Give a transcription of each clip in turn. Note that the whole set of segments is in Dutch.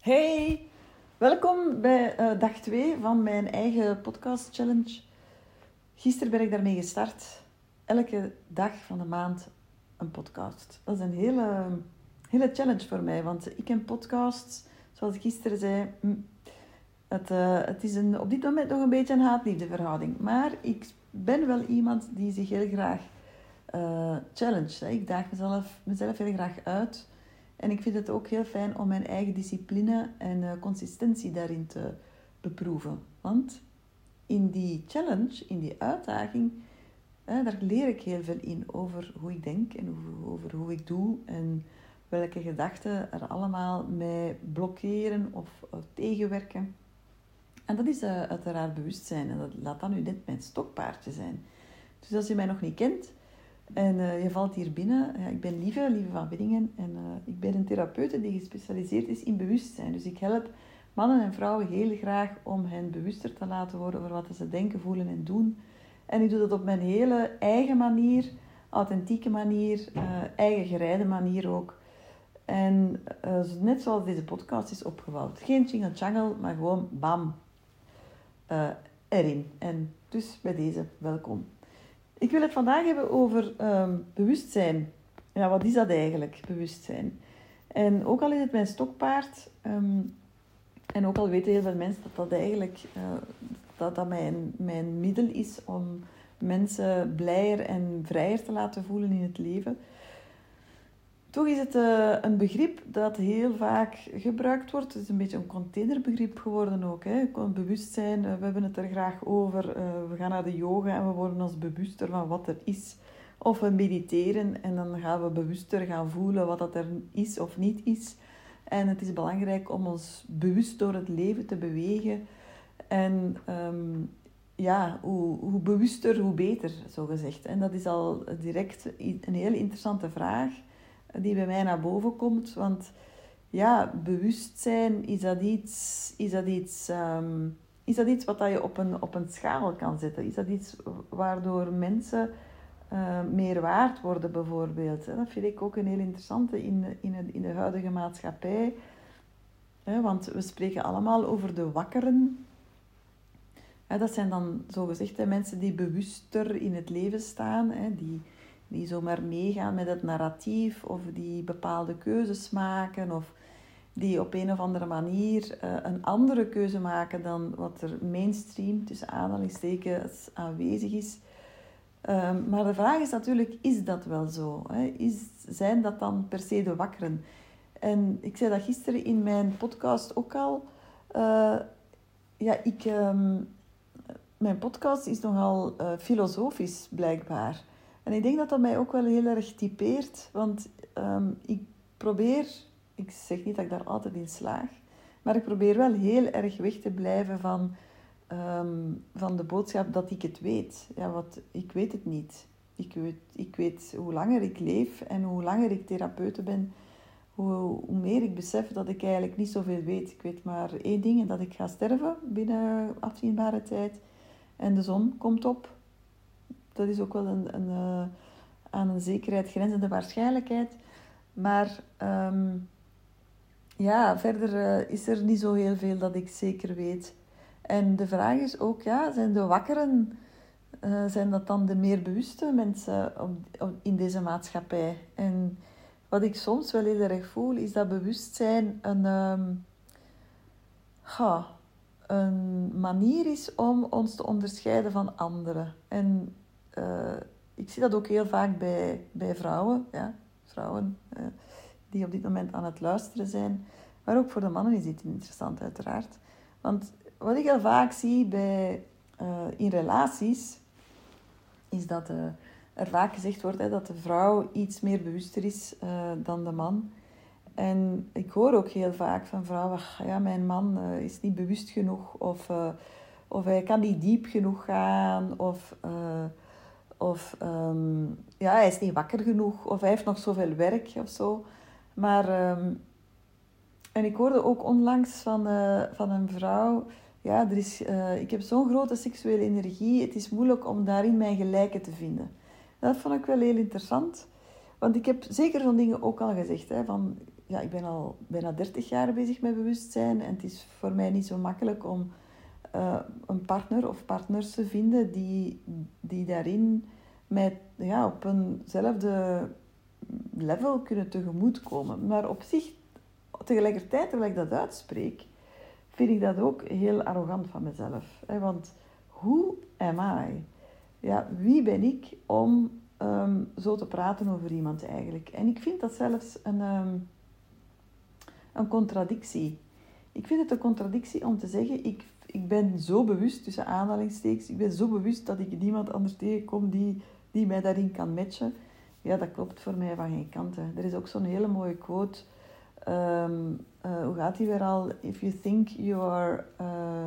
Hey, welkom bij uh, dag 2 van mijn eigen podcast challenge. Gisteren ben ik daarmee gestart. Elke dag van de maand een podcast. Dat is een hele, hele challenge voor mij, want ik ken podcasts, zoals ik gisteren zei, mm, het, uh, het is een, op dit moment nog een beetje een haat-liefde verhouding. Maar ik ben wel iemand die zich heel graag uh, challenge. Ik daag mezelf, mezelf heel graag uit en ik vind het ook heel fijn om mijn eigen discipline en uh, consistentie daarin te beproeven. Want in die challenge, in die uitdaging, daar leer ik heel veel in over hoe ik denk en over, hoe ik doe en welke gedachten er allemaal mij blokkeren of uh, tegenwerken. En dat is uiteraard bewustzijn en dat laat dan nu net mijn stokpaardje zijn. Dus als je mij nog niet kent, en uh, je valt hier binnen. Ja, ik ben Lieve, Lieve van Widdingen. En uh, ik ben een therapeute die gespecialiseerd is in bewustzijn. Dus ik help mannen en vrouwen heel graag om hen bewuster te laten worden over wat ze denken, voelen en doen. En ik doe dat op mijn hele eigen manier, authentieke manier, uh, eigen gereide manier ook. En net zoals deze podcast is opgebouwd. Geen jingle jangle, maar gewoon bam, erin. En dus bij deze, welkom. Ik wil het vandaag hebben over um, bewustzijn. Ja, wat is dat eigenlijk, bewustzijn? En ook al is het mijn stokpaard, um, en ook al weten heel veel mensen dat dat eigenlijk uh, dat dat mijn, mijn middel is om mensen blijer en vrijer te laten voelen in het leven, toch is het uh, een begrip dat heel vaak gebruikt wordt. Het is een beetje een containerbegrip geworden ook. Hè. Bewustzijn, uh, we hebben het er graag over. Uh, we gaan naar de yoga en we worden ons bewuster van wat er is. Of we mediteren en dan gaan we bewuster gaan voelen wat dat er is of niet is. En het is belangrijk om ons bewust door het leven te bewegen. En um, ja, hoe, hoe bewuster, hoe beter, zo gezegd. En dat is al direct een heel interessante vraag die bij mij naar boven komt. Want ja, bewustzijn, is dat iets, is dat iets, um, is dat iets wat je op een, op een schaal kan zetten? Is dat iets waardoor mensen uh, meer waard worden bijvoorbeeld? Dat vind ik ook een heel interessante in, in, de, in de huidige maatschappij. Want we spreken allemaal over de wakkeren. Dat zijn dan zogezegd mensen die bewuster in het leven staan, die die zomaar meegaan met het narratief of die bepaalde keuzes maken of die op een of andere manier uh, een andere keuze maken dan wat er mainstream tussen aanhalingstekens aanwezig is. Um, maar de vraag is natuurlijk, is dat wel zo? Is, zijn dat dan per se de wakkeren? En ik zei dat gisteren in mijn podcast ook al. Uh, ja, ik, um, mijn podcast is nogal uh, filosofisch blijkbaar. En ik denk dat dat mij ook wel heel erg typeert, want um, ik probeer, ik zeg niet dat ik daar altijd in slaag, maar ik probeer wel heel erg weg te blijven van, um, van de boodschap dat ik het weet. Ja, wat, ik weet het niet. Ik weet, ik weet hoe langer ik leef en hoe langer ik therapeute ben, hoe, hoe meer ik besef dat ik eigenlijk niet zoveel weet. Ik weet maar één ding, en dat ik ga sterven binnen afzienbare tijd. En de zon komt op dat is ook wel een, een, uh, aan een zekerheid grenzende waarschijnlijkheid. Maar um, ja, verder uh, is er niet zo heel veel dat ik zeker weet. En de vraag is ook, ja, zijn de wakkeren, uh, zijn dat dan de meer bewuste mensen op, in deze maatschappij? En wat ik soms wel heel erg voel, is dat bewustzijn een, um, ja, een manier is om ons te onderscheiden van anderen. En uh, ik zie dat ook heel vaak bij, bij vrouwen, ja, vrouwen uh, die op dit moment aan het luisteren zijn. Maar ook voor de mannen is dit interessant, uiteraard. Want wat ik heel vaak zie bij, uh, in relaties, is dat er vaak gezegd wordt hè, dat de vrouw iets meer bewuster is dan de man. En ik hoor ook heel vaak van vrouwen, ja, mijn man is niet bewust genoeg, of, of hij kan niet diep genoeg gaan, of of um, ja, hij is niet wakker genoeg. Of hij heeft nog zoveel werk of zo. Maar, um, en ik hoorde ook onlangs van, uh, van een vrouw. Ja, er is, uh, ik heb zo'n grote seksuele energie. Het is moeilijk om daarin mijn gelijke te vinden. Dat vond ik wel heel interessant. Want ik heb zeker zo'n dingen ook al gezegd. Hè, van, ja, ik ben al bijna 30 jaar bezig met bewustzijn. En het is voor mij niet zo makkelijk om eh, een partner of partners te vinden die, die daarin met, ja, op eenzelfde level kunnen tegemoetkomen. Maar op zich, tegelijkertijd, terwijl ik dat uitspreek, vind ik dat ook heel arrogant van mezelf. Hè? Want hoe am I? Ja, wie ben ik om um, zo te praten over iemand eigenlijk? En ik vind dat zelfs een, um, een contradictie. Ik vind het een contradictie om te zeggen, ik, ik ben zo bewust, tussen aanhalingstekens, ik ben zo bewust dat ik niemand anders tegenkom die, die mij daarin kan matchen. Ja, dat klopt voor mij van geen kant. Er is ook zo'n hele mooie quote. Um, uh, hoe gaat die weer al? If you think you are... Uh,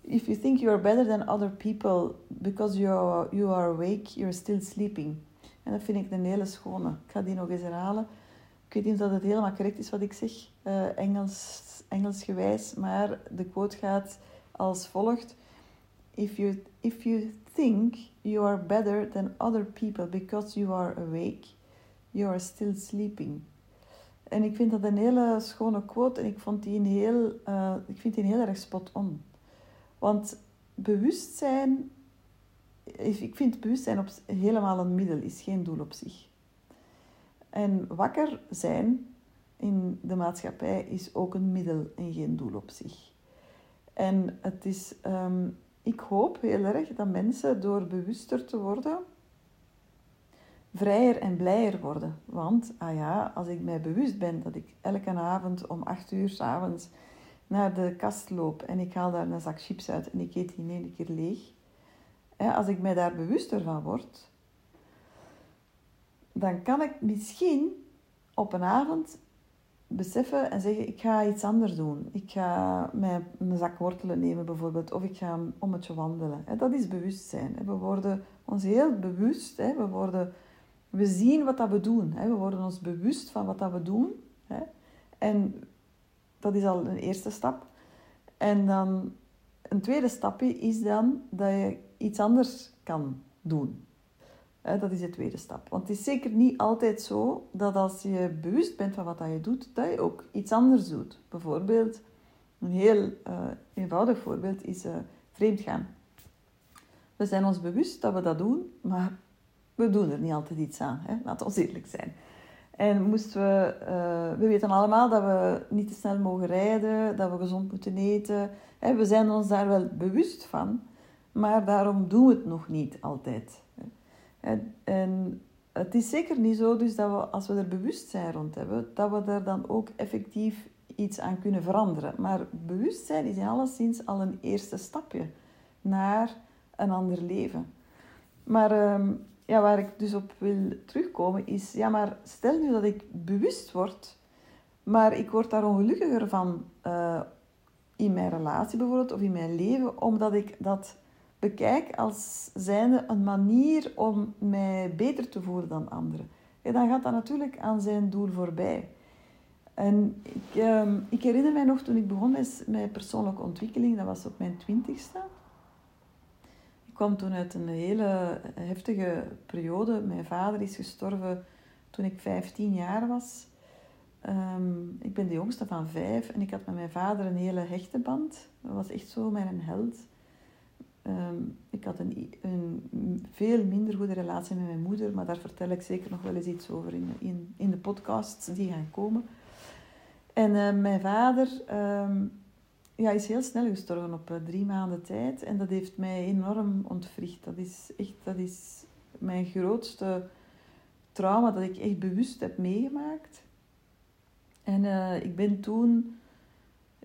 if you think you are better than other people because you are, you are awake, you're still sleeping. En dat vind ik een hele schone. Ik ga die nog eens herhalen. Ik weet niet of het helemaal correct is wat ik zeg, uh, Engels, Engels gewijs, maar de quote gaat als volgt. If you, if you think you are better than other people because you are awake, you are still sleeping. En ik vind dat een hele schone quote en ik, vond die een heel, uh, ik vind die heel erg spot on. Want bewustzijn, ik vind bewustzijn op, helemaal een middel, is geen doel op zich. En wakker zijn in de maatschappij is ook een middel en geen doel op zich. En het is, um, ik hoop heel erg dat mensen door bewuster te worden, vrijer en blijer worden. Want, ah ja, als ik mij bewust ben dat ik elke avond om acht uur s avonds naar de kast loop en ik haal daar een zak chips uit en ik eet die in één keer leeg. Als ik mij daar bewuster van word, dan kan ik misschien op een avond beseffen en zeggen, ik ga iets anders doen. Ik ga mijn, een zak wortelen nemen bijvoorbeeld, of ik ga een ommetje wandelen. Dat is bewustzijn. We worden ons heel bewust, we, worden, we zien wat dat we doen. We worden ons bewust van wat dat we doen. En dat is al een eerste stap. En dan een tweede stapje is dan dat je iets anders kan doen. Dat is de tweede stap. Want het is zeker niet altijd zo dat als je bewust bent van wat je doet, dat je ook iets anders doet. Bijvoorbeeld, een heel uh, eenvoudig voorbeeld is uh, vreemd gaan. We zijn ons bewust dat we dat doen, maar we doen er niet altijd iets aan. Laten we eerlijk zijn. En moesten we, uh, we weten allemaal dat we niet te snel mogen rijden, dat we gezond moeten eten. Hè? We zijn ons daar wel bewust van, maar daarom doen we het nog niet altijd. En, en het is zeker niet zo dus dat we, als we er bewustzijn rond hebben, dat we daar dan ook effectief iets aan kunnen veranderen. Maar bewustzijn is in alleszins al een eerste stapje naar een ander leven. Maar ehm, ja, waar ik dus op wil terugkomen is, ja, maar stel nu dat ik bewust word, maar ik word daar ongelukkiger van uh, in mijn relatie bijvoorbeeld of in mijn leven, omdat ik dat bekijk als zijnde een manier om mij beter te voelen dan anderen. En dan gaat dat natuurlijk aan zijn doel voorbij. En ik, uh, ik herinner mij nog toen ik begon met, met persoonlijke ontwikkeling, dat was op mijn twintigste. Ik kwam toen uit een hele heftige periode. Mijn vader is gestorven toen ik 15 jaar was. Um, ik ben de jongste van vijf en ik had met mijn vader een hele hechte band. Dat was echt zo mijn held. Um, ik had een, een, veel minder goede relatie met mijn moeder, maar daar vertel ik zeker nog wel eens iets over in, in, in de podcasts die gaan komen. En uh, mijn vader um, ja, is heel snel gestorven op uh, drie maanden tijd en dat heeft mij enorm ontwricht. Dat is echt dat is mijn grootste trauma dat ik echt bewust heb meegemaakt. En uh, ik ben toen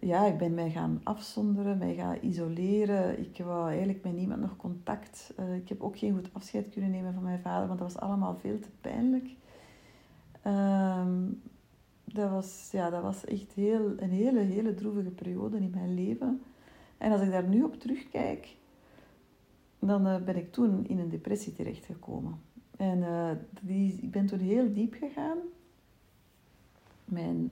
ja, ik ben mij gaan afzonderen, mij gaan isoleren. Ik wou eigenlijk met niemand nog contact. Uh, ik heb ook geen goed afscheid kunnen nemen van mijn vader, want dat was allemaal veel te pijnlijk. Um, dat, was, ja, dat was echt heel, een hele, hele droevige periode in mijn leven. En als ik daar nu op terugkijk, dan uh, ben ik toen in een depressie terechtgekomen. En uh, die, ik ben toen heel diep gegaan. Mijn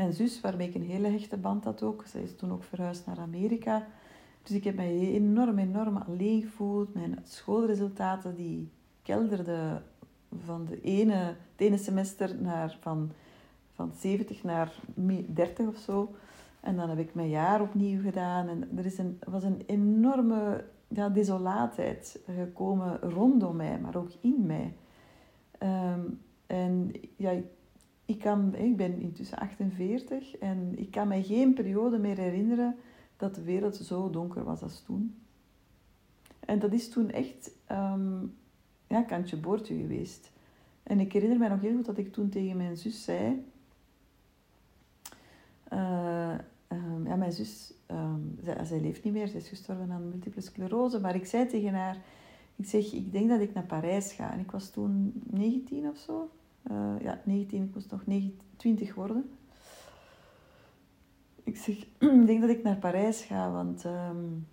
mijn zus, waarmee ik een hele hechte band had ook, zij is toen ook verhuisd naar Amerika. Dus ik heb mij enorm, enorm alleen gevoeld. Mijn schoolresultaten die kelderden van de ene, het ene semester naar van, van 70 naar 30 of zo. En dan heb ik mijn jaar opnieuw gedaan. En er is een, was een enorme ja, desolaatheid gekomen rondom mij, maar ook in mij. Ehm, en ja, kan, ik ben intussen 48 en ik kan mij geen periode meer herinneren dat de wereld zo donker was als toen. En dat is toen echt um, ja, kantje boordje geweest. En ik herinner mij nog heel goed dat ik toen tegen mijn zus zei... Uh, ja, mijn zus, um, zij, zij, leeft niet meer, ze is gestorven aan multiple sclerose. Maar ik zei tegen haar, ik zeg, ik denk dat ik naar Parijs ga. En ik was toen 19 of zo. Uh, ja, 19, ik moest nog 20 worden. Ik zeg, ik denk dat ik naar Parijs ga, want um,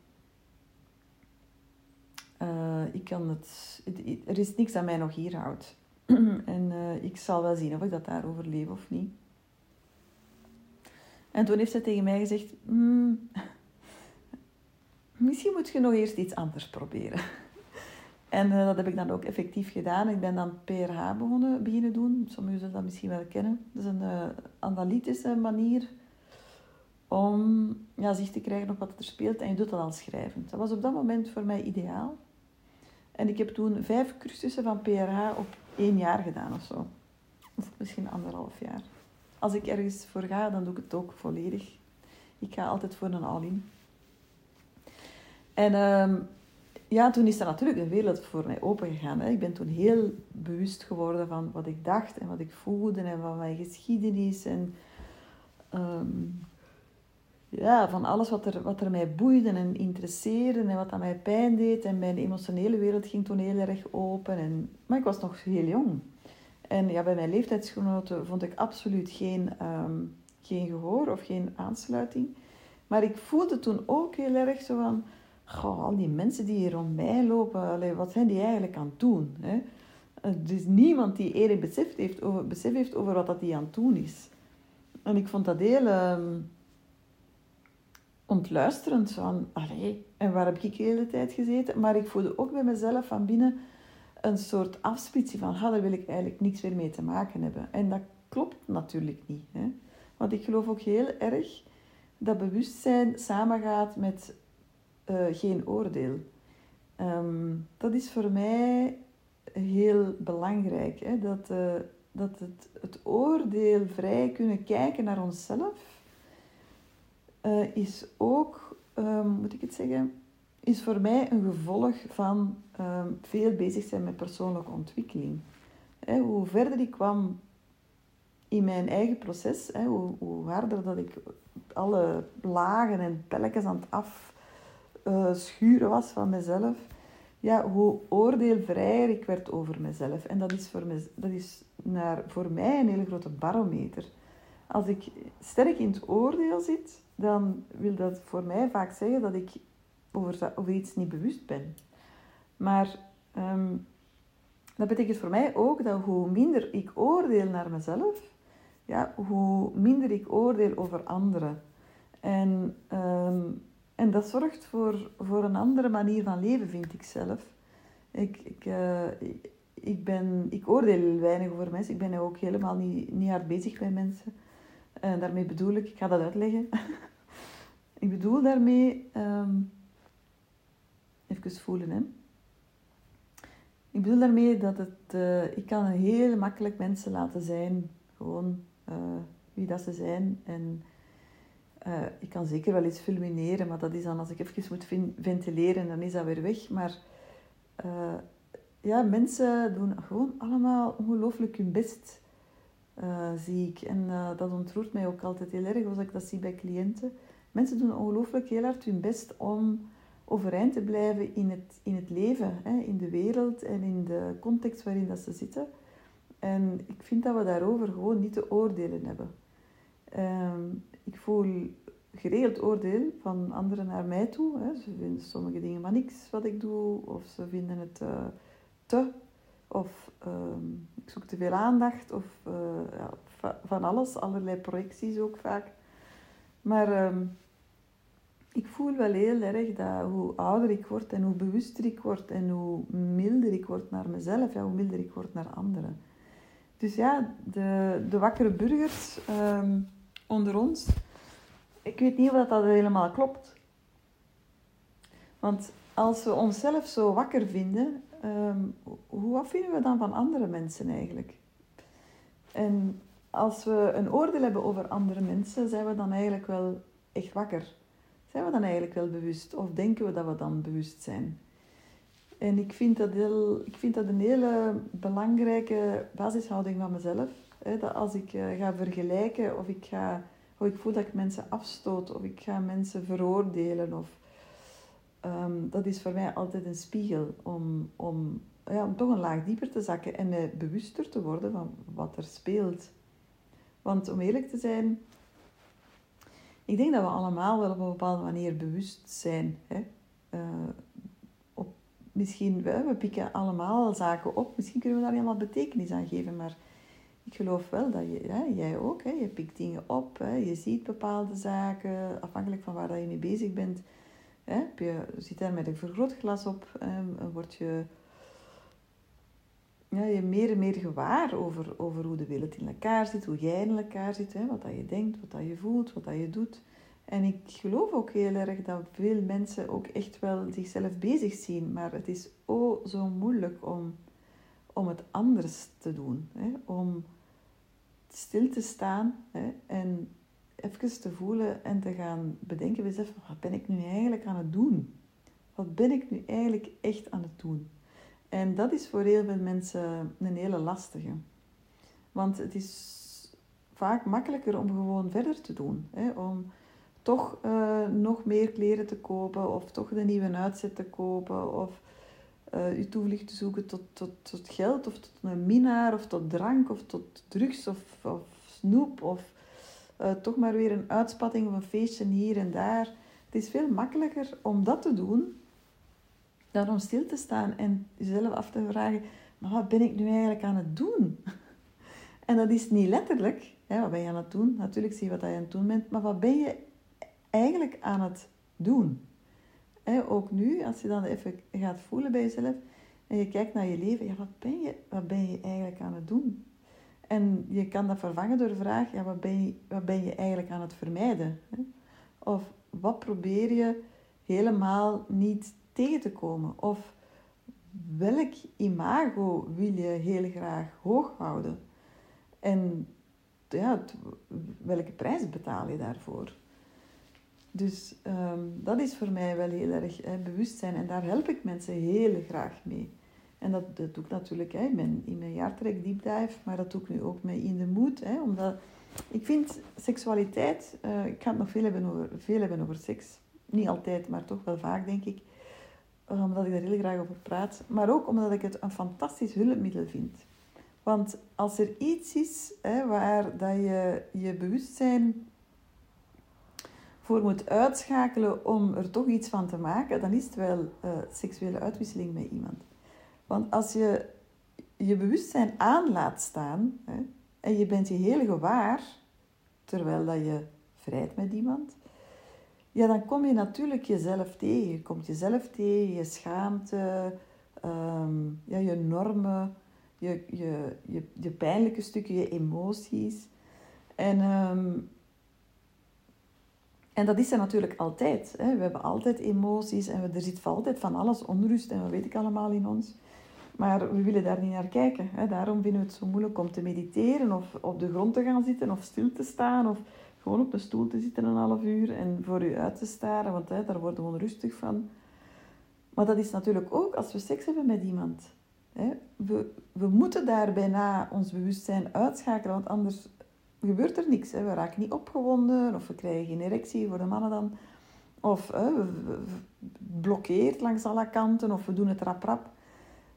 uh, ik kan het, er is niks aan mij nog hier houdt. en uh, ik zal wel zien of ik dat daar overleef of niet. En toen heeft ze tegen mij gezegd: mm, Misschien moet je nog eerst iets anders proberen. En uh, dat heb ik dan ook effectief gedaan. Ik ben dan PRH begonnen, beginnen doen. Sommigen zullen dat misschien wel kennen. Dat is een uh, analytische manier om ja, zicht te krijgen op wat er speelt. En je doet dat al schrijvend. Dat was op dat moment voor mij ideaal. En ik heb toen vijf cursussen van PRH op één jaar gedaan of zo. Of misschien anderhalf jaar. Als ik ergens voor ga, dan doe ik het ook volledig. Ik ga altijd voor een all-in. En um, ja, toen is er natuurlijk een wereld voor mij open gegaan. Ik ben toen heel bewust geworden van wat ik dacht en wat ik voelde en van mijn geschiedenis. En um, ja, van alles wat er, wat er mij boeide en interesseerde en wat aan mij pijn deed. En mijn emotionele wereld ging toen heel erg open. En, maar ik was nog heel jong. En ja, bij mijn leeftijdsgenoten vond ik absoluut geen, um, geen gehoor of geen aansluiting. Maar ik voelde toen ook heel erg zo van... Goh, al die mensen die hier rond mij lopen, allee, wat zijn die eigenlijk aan het doen? Hè? Is niemand die eerlijk besef heeft over, besef heeft over wat dat die aan het doen is. En ik vond dat heel um, ontluisterend. Van, allee, en waar heb ik de hele tijd gezeten? Maar ik voelde ook bij mezelf van binnen een soort afsplitsing van, daar wil ik eigenlijk niks meer mee te maken hebben. En dat klopt natuurlijk niet. Hè? Want ik geloof ook heel erg dat bewustzijn samengaat met uh, geen oordeel. Um, dat is voor mij heel belangrijk. Hè? Dat, uh, dat het, het oordeel vrij kunnen kijken naar onszelf uh, is ook, um, moet ik het zeggen, is voor mij een gevolg van um, veel bezig zijn met persoonlijke ontwikkeling. Hè, hoe verder ik kwam in mijn eigen proces, hè, hoe, hoe, harder dat ik alle lagen en pelletjes aan het afschuren was van mezelf, ja, hoe oordeelvrijer ik werd over mezelf. En dat is, voor, dat is naar, voor mij een hele grote barometer. Als ik sterk in het oordeel zit, dan wil dat voor mij vaak zeggen dat ik over, over iets niet bewust ben. Maar um, dat betekent voor mij ook dat hoe minder ik oordeel naar mezelf, ja, hoe minder ik oordeel over anderen. En, um, en dat zorgt voor, voor een andere manier van leven, vind ik zelf. Ik, ik, uh, ik, ben, ik oordeel weinig over mensen. Ik ben ook helemaal niet, niet hard bezig bij mensen. En daarmee bedoel ik, ik ga dat uitleggen. ik bedoel daarmee um, Even voelen, hè. Ik bedoel daarmee dat het... Uh, ik kan heel makkelijk mensen laten zijn. Gewoon wie dat ze zijn. En uh, ik kan zeker wel iets fulmineren, maar dat is dan als ik even moet ventileren, dan is dat weer weg. Maar ja, mensen doen gewoon allemaal ongelooflijk hun best, zie ik. En dat ontroert mij ook altijd heel erg als ik dat zie bij cliënten. Mensen doen ongelooflijk heel hard hun best om overeind te blijven in het, in het leven, hè, in de wereld en in de context waarin dat ze zitten. En ik vind dat we daarover gewoon niet te oordelen hebben. Um, ik voel geregeld oordeel van anderen naar mij toe. Hè. Ze vinden sommige dingen maar niks wat ik doe, of ze vinden het uh, te, of um, ik zoek te veel aandacht, of uh, ja, van alles, allerlei projecties ook vaak. Maar um, ik voel wel heel erg dat hoe ouder ik word en hoe bewuster ik word en hoe milder ik word naar mezelf, ja, hoe milder ik word naar anderen. dus ja, de, de wakkere burgers ehm, onder ons, ik weet niet of dat helemaal klopt. Want als we onszelf zo wakker vinden, um, hoe wat vinden we dan van andere mensen eigenlijk? En als we een oordeel hebben over andere mensen, zijn we dan eigenlijk wel echt wakker? Zijn we dan eigenlijk wel bewust? Of denken we dat we dan bewust zijn? En ik vind dat, heel, ik vind dat een hele belangrijke basishouding van mezelf. Dat als ik uh, ga vergelijken of ik, ga, of ik voel dat ik mensen afstoot of ik ga mensen veroordelen. Of, um, dat is voor mij altijd een spiegel om, om, ja, om toch een laag dieper te zakken en me bewuster te worden van wat er speelt. Want om eerlijk te zijn, ik denk dat we allemaal wel op een bepaalde manier bewust zijn. Hè? Uh, op, misschien, we, we pikken allemaal zaken op. Misschien kunnen we daar helemaal betekenis aan geven. Maar ik geloof wel dat je, hè, jij ook, hè, je pikt dingen op. Hè, je ziet bepaalde zaken, afhankelijk van waar dat je mee bezig bent. Hè, je zit daar met een vergrootglas op en word je ja, je meer en meer gewaar over, over hoe de wereld in elkaar zit, hoe jij in elkaar zit, hè, wat dat je denkt, wat dat je voelt, wat dat je doet. En ik geloof ook heel erg dat veel mensen ook echt wel zichzelf bezig zien, maar het is oh zo moeilijk om, om het anders te doen. Hè, om stil te staan hè, en even te voelen en te gaan bedenken, beseffen, wat ben ik nu eigenlijk aan het doen? Wat ben ik nu eigenlijk echt aan het doen? En dat is voor heel veel mensen een hele lastige. Want het is vaak makkelijker om gewoon verder te doen. Hè? Om toch uh, nog meer kleren te kopen of toch de nieuwe uitzet te kopen of uh, je toevlucht te zoeken tot, tot, tot geld of tot een minnaar of tot drank of tot drugs of, of snoep of uh, toch maar weer een uitspatting of een feestje hier en daar. Het is veel makkelijker om dat te doen dan om stil te staan en jezelf af te vragen, maar wat ben ik nu eigenlijk aan het doen? En dat is niet letterlijk, hè, wat ben je aan het doen? Natuurlijk zie je wat je aan het doen bent, maar wat ben je eigenlijk aan het doen? Ook nu, als je dan even gaat voelen bij jezelf en je kijkt naar je leven, ja, wat, ben je, wat ben je eigenlijk aan het doen? En je kan dat vervangen door de vraag, ja, wat, ben je, wat ben je eigenlijk aan het vermijden? Hè? Of wat probeer je helemaal niet tegen te komen? Of welk imago wil je heel graag hoog houden? En ja, welke prijs betaal je daarvoor? Dus ehm, dat is voor mij wel heel erg hè, bewustzijn en daar help ik mensen heel graag mee. En dat, dat doe ik natuurlijk hè, in mijn, jaartrek deep dive, maar dat doe ik nu ook mee in de moed. Hè, omdat ik vind seksualiteit, uh, ik ga het nog veel hebben, over, veel hebben over seks. Niet altijd, maar toch wel vaak denk ik omdat ik daar heel graag over praat, maar ook omdat ik het een fantastisch hulpmiddel vind. Want als er iets is hè, waar dat je je bewustzijn voor moet uitschakelen om er toch iets van te maken, dan is het wel uh, seksuele uitwisseling met iemand. Want als je je bewustzijn aan laat staan hè, en je bent je heel gewaar, terwijl dat je vrijt met iemand, ja, dan kom je natuurlijk jezelf tegen. Je komt jezelf tegen, je schaamte, ehm, ja, je normen, je, je, je, je pijnlijke stukken, je emoties. En, ehm, en dat is er natuurlijk altijd. Hè. We hebben altijd emoties en er zit altijd van alles onrust en wat weet ik allemaal in ons. Maar we willen daar niet naar kijken. Hè. Daarom vinden we het zo moeilijk om te mediteren of op de grond te gaan zitten of stil te staan of gewoon op de stoel te zitten een half uur en voor u uit te staren, want hè, daar worden we onrustig van. Maar dat is natuurlijk ook als we seks hebben met iemand. Hè. We, we moeten daar bijna ons bewustzijn uitschakelen, want anders gebeurt er niks. Hè. We raken niet opgewonden of we krijgen geen erectie voor de mannen dan. Of hè, we, blokkeert langs alle kanten of we doen het rap rap.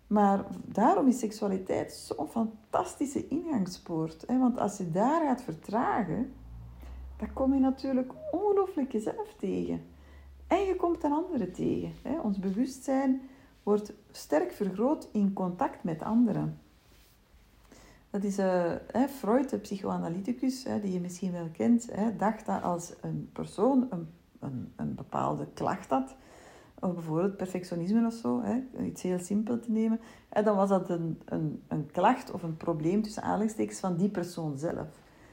Maar daarom is seksualiteit zo'n fantastische ingangspoort. Hè? Want als je daar gaat vertragen, dan kom je natuurlijk ongelooflijk jezelf tegen. En je komt een andere tegen. Ons bewustzijn wordt sterk vergroot in contact met anderen. Dat is uh, Freud, de psychoanalyticus, die je misschien wel kent, dacht dat als een persoon een, een, een bepaalde klacht had, of bijvoorbeeld perfectionisme of zo, iets heel simpel te nemen, dan was dat een, een, een klacht of een probleem tussen aanhalingstekens van die persoon zelf.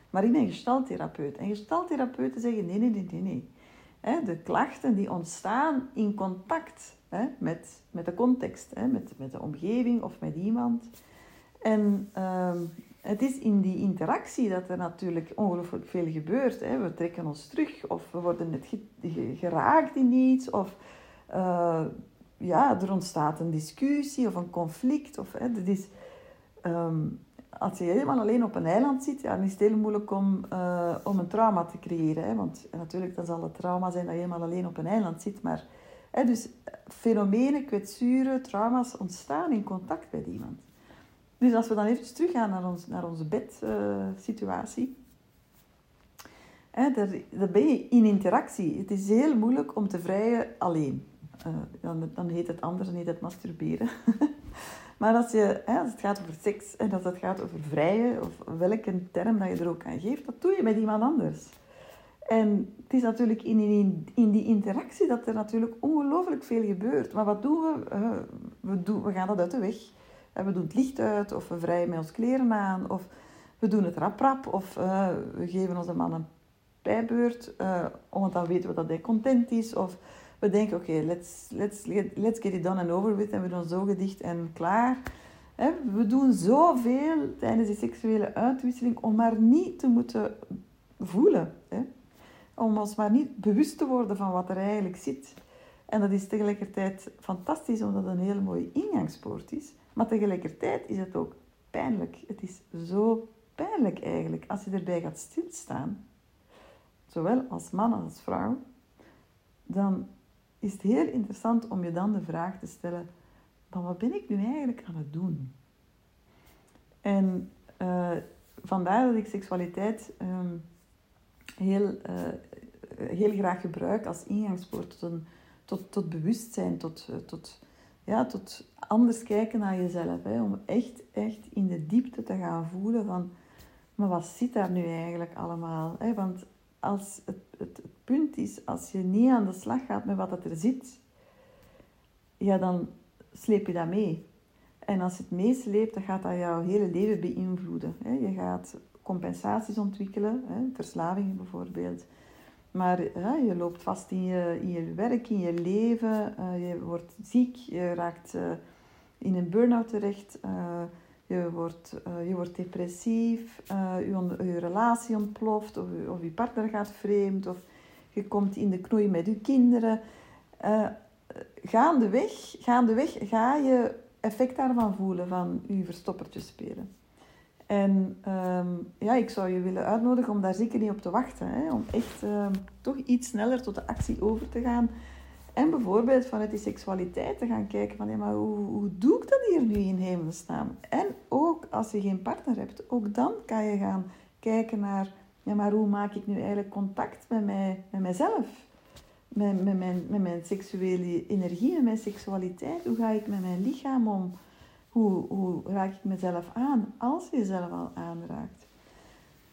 Maar ik ben gestaltherapeut. En gestaltherapeuten zeggen nee, nee, nee, nee, nee. De klachten die ontstaan in contact met, met de context, met, met de omgeving of met iemand. En ehm, het is in die interactie dat er natuurlijk ongelooflijk veel gebeurt. Hè. We trekken ons terug of we worden net geraakt in iets. Of uh, ja, er ontstaat een discussie of een conflict. Of, hè, is, um, als je helemaal alleen op een eiland zit, ja, dan is het heel moeilijk om, uh, om een trauma te creëren. Hè, want natuurlijk, dan zal het trauma zijn dat je helemaal alleen op een eiland zit. Maar, hè, dus fenomenen, kwetsuren, trauma's ontstaan in contact met iemand. Dus als we dan even teruggaan naar, ons, naar onze bedsituatie. Uh, daar, daar ben je in interactie. Het is heel moeilijk om te vrijen alleen. Uh, dan, dan heet het anders, dan heet het masturberen. maar als, je, als het gaat over seks en als het gaat over vrijen, of welke term dat je er ook aan geeft, dat doe je met iemand anders. En het is natuurlijk in, in, in die interactie dat er natuurlijk ongelooflijk veel gebeurt. Maar wat doen we? Uh, we, doen, we gaan dat uit de weg. We doen het licht uit, of we vrijen met ons kleren aan, of we doen het rap of uh, we geven onze man een pijbeurt, uh, omdat dan weten we dat hij content is, of we denken, oké, let's, let's, let's get it done and over with, en we doen zo gedicht en klaar. we doen zoveel tijdens die seksuele uitwisseling om maar niet te moeten voelen. Om ons maar niet bewust te worden van wat er eigenlijk zit. En dat is tegelijkertijd fantastisch, omdat het een hele mooie ingangspoort is. Maar tegelijkertijd is het ook pijnlijk. Het is zo pijnlijk eigenlijk als je erbij gaat stilstaan, zowel als man als vrouw, dan is het heel interessant om je dan de vraag te stellen: van wat ben ik nu eigenlijk aan het doen? En uh, vandaar dat ik seksualiteit um, heel, uh, heel graag gebruik als ingangspoort tot, een, tot, tot bewustzijn, tot, tot ja, tot anders kijken naar jezelf. Hè, om echt, echt in de diepte te gaan voelen van, maar wat zit daar nu eigenlijk allemaal? Hè? Want als het, het, het punt is, als je niet aan de slag gaat met wat er zit, ja, dan sleep je dat mee. En als het meesleept, dan gaat dat jouw hele leven beïnvloeden. Hè? Je gaat compensaties ontwikkelen, hè? verslavingen bijvoorbeeld. Maar je loopt vast in je, in je werk, in je leven. Uh, je wordt ziek, je raakt uh, in een burn-out terecht. Uh, je, wordt, je wordt depressief, je, je, relatie ontploft, of, of je partner gaat vreemd, of je komt in de knoei met je kinderen. gaandeweg, gaandeweg ga je effect daarvan voelen, van je verstoppertje spelen. En ehm, ja, ik zou je willen uitnodigen om daar zeker niet op te wachten. Hè? Om echt um, toch iets sneller tot de actie over te gaan. En bijvoorbeeld vanuit die seksualiteit te gaan kijken van... Ja, maar hoe, hoe doe ik dat hier nu in hemelsnaam? En ook als je geen partner hebt, ook dan kan je gaan kijken naar... Ja, maar hoe maak ik nu eigenlijk contact met, mij, met mijzelf? Met, met, mijn, met mijn seksuele energie, met mijn seksualiteit? Hoe ga ik met mijn lichaam om? Hoe, raak ik mezelf aan als je jezelf al aanraakt?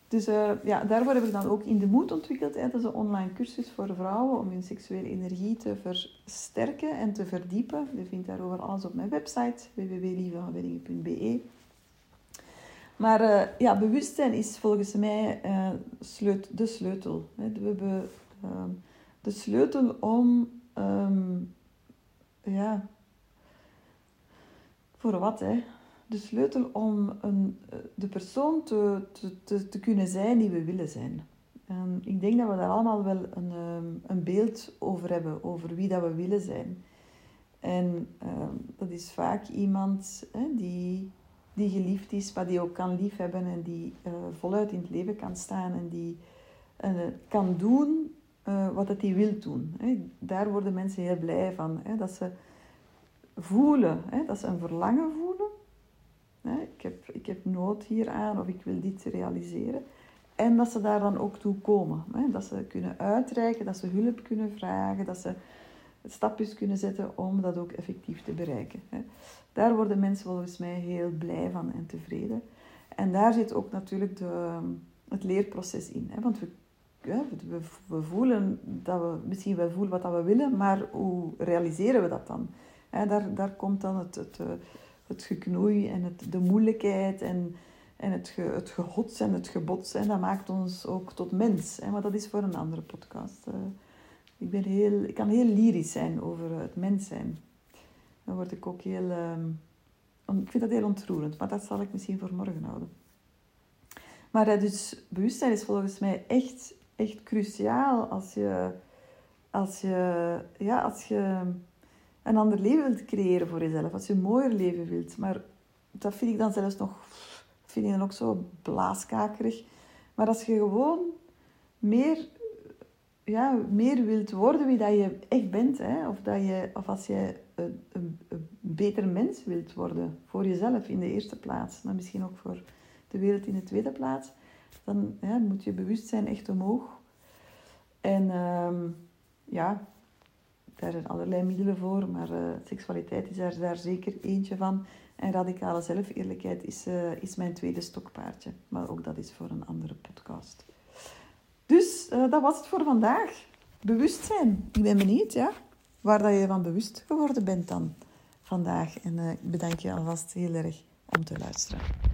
Dus uh, ja, daarvoor heb ik dan ook In de Moed ontwikkeld. Hè. Dat is een online cursus voor vrouwen om hun seksuele energie te versterken en te verdiepen. Je vindt daarover alles op mijn website www.lievehanweddingen.be. Maar uh, ja, bewustzijn is volgens mij uh, sleut de sleutel. Hè. We hebben ehm, de sleutel om um, ja, voor wat, hè? De sleutel om een, de persoon te, te, te, kunnen zijn die we willen zijn. Ik denk dat we daar allemaal wel een, ehm, een beeld over hebben, over wie dat we willen zijn. En ehm, dat is vaak iemand hè, die, die geliefd is, maar die ook kan liefhebben en die uh, voluit in het leven kan staan en die uh, kan doen wat hij wil doen. Hè. Daar worden mensen heel blij van. Hè, dat ze voelen, hè, dat ze een verlangen voelen. Hè, ik, heb, ik heb nood hieraan of ik wil dit realiseren. En dat ze daar dan ook toe komen. Hè, dat ze kunnen uitreiken, dat ze hulp kunnen vragen, dat ze stapjes kunnen zetten om dat ook effectief te bereiken. Hè. Daar worden mensen volgens mij heel blij van en tevreden. En daar zit ook natuurlijk de, het leerproces in. Hè, want we we, we, voelen dat we misschien wel voelen wat we willen, maar hoe realiseren we dat dan? Daar, daar komt dan het, het, eh, het geknoei en het, de moeilijkheid en, en het, ge, het gehots en het gebots. En dat maakt ons ook tot mens. Hè? Maar dat is voor een andere podcast. Uh, ik, ben heel, ik kan heel lyrisch zijn over het mens zijn. Dan word ik ook heel... Um, ik vind dat heel ontroerend, maar dat zal ik misschien voor morgen houden. Maar dus bewustzijn is volgens mij echt, echt cruciaal als je, als je, ja, als je een ander leven wilt creëren voor jezelf. Als je een mooier leven wilt. Maar dat vind ik dan zelfs nog, vind ik dan ook zo blaaskakerig. Maar als je gewoon meer, ja, meer wilt worden wie dat je echt bent. Hè? Of, dat je, of als je een, een, een beter mens wilt worden. Voor jezelf in de eerste plaats. Maar misschien ook voor de wereld in de tweede plaats. Dan moet je bewustzijn echt omhoog. En um, ja, daar zijn allerlei middelen voor, maar uh, seksualiteit is daar, daar zeker eentje van. En radicale zelfeerlijkheid is, uh, is mijn tweede stokpaardje. Maar ook dat is voor een andere podcast. Dus uh, dat was het voor vandaag. Bewustzijn. Ik ben benieuwd ja, waar dat je van bewust geworden bent dan vandaag. En ik bedank je alvast heel erg om te luisteren.